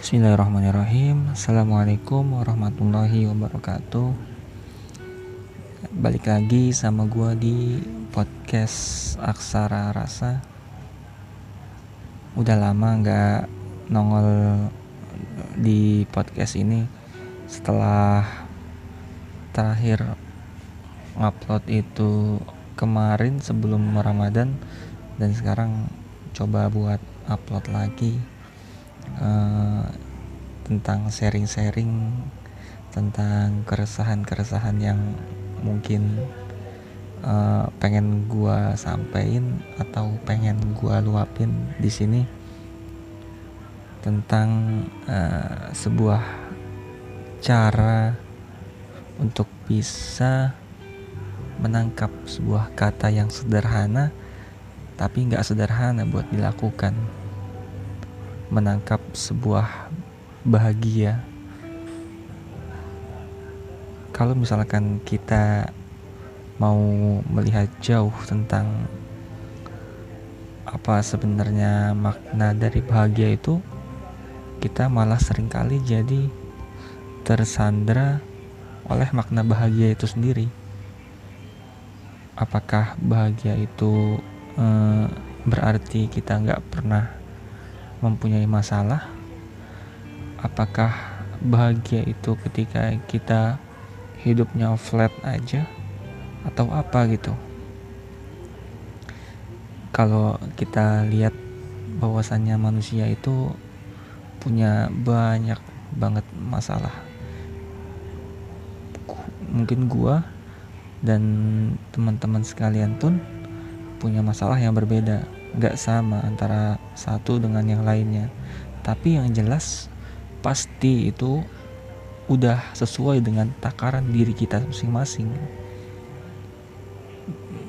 Bismillahirrahmanirrahim. Assalamualaikum warahmatullahi wabarakatuh. Balik lagi sama gue di podcast Aksara Rasa. Udah lama gak nongol di podcast ini. Setelah terakhir ngupload itu kemarin sebelum Ramadan Dan sekarang coba buat upload lagi uh, tentang sharing-sharing tentang keresahan-keresahan yang mungkin uh, pengen gua sampein atau pengen gua luapin di sini. Tentang uh, sebuah cara untuk bisa menangkap sebuah kata yang sederhana tapi nggak sederhana buat dilakukan menangkap sebuah bahagia. Kalau misalkan kita mau melihat jauh tentang apa sebenarnya makna dari bahagia itu kita malah sering kali jadi tersandra oleh makna bahagia itu sendiri. Apakah bahagia itu e, berarti kita nggak pernah mempunyai masalah? Apakah bahagia itu ketika kita hidupnya flat aja atau apa gitu? Kalau kita lihat bahwasannya manusia itu punya banyak banget masalah. Mungkin gua dan teman-teman sekalian pun punya masalah yang berbeda nggak sama antara satu dengan yang lainnya. Tapi yang jelas pasti itu udah sesuai dengan takaran diri kita masing-masing.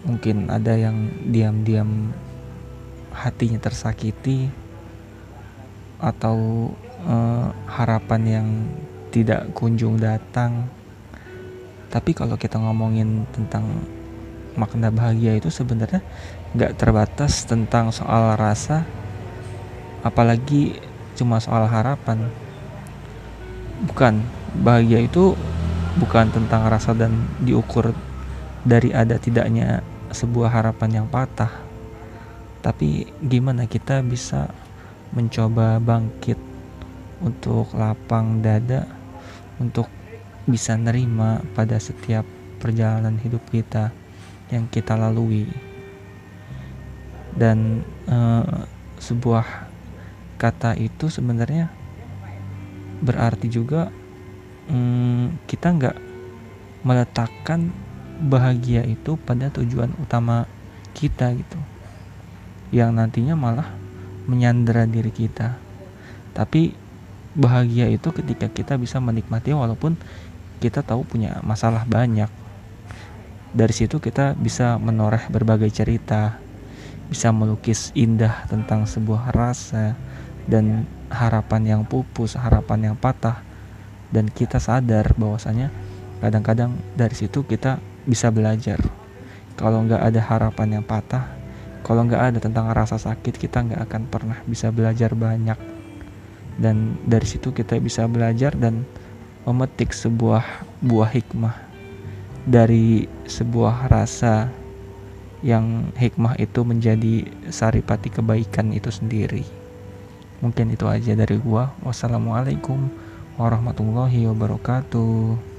Mungkin ada yang diam-diam hatinya tersakiti atau uh, harapan yang tidak kunjung datang. Tapi kalau kita ngomongin tentang makna bahagia itu sebenarnya nggak terbatas tentang soal rasa apalagi cuma soal harapan. Bukan bahagia itu bukan tentang rasa dan diukur dari ada tidaknya sebuah harapan yang patah. Tapi gimana kita bisa mencoba bangkit untuk lapang dada untuk bisa nerima pada setiap perjalanan hidup kita yang kita lalui. Dan uh, sebuah kata itu sebenarnya berarti juga um, kita nggak meletakkan bahagia itu pada tujuan utama kita gitu. Yang nantinya malah menyandera diri kita. Tapi bahagia itu ketika kita bisa menikmati walaupun kita tahu punya masalah banyak dari situ kita bisa menoreh berbagai cerita bisa melukis indah tentang sebuah rasa dan harapan yang pupus harapan yang patah. Dan kita sadar bahwasanya kadang-kadang dari situ kita bisa belajar. Kalau nggak ada harapan yang patah kalau nggak ada tentang rasa sakit kita nggak akan pernah bisa belajar banyak. Dan dari situ kita bisa belajar dan memetik sebuah buah hikmah dari sebuah rasa yang hikmah itu menjadi saripati kebaikan itu sendiri. Mungkin itu aja dari gua. Wassalamualaikum warahmatullahi wabarakatuh.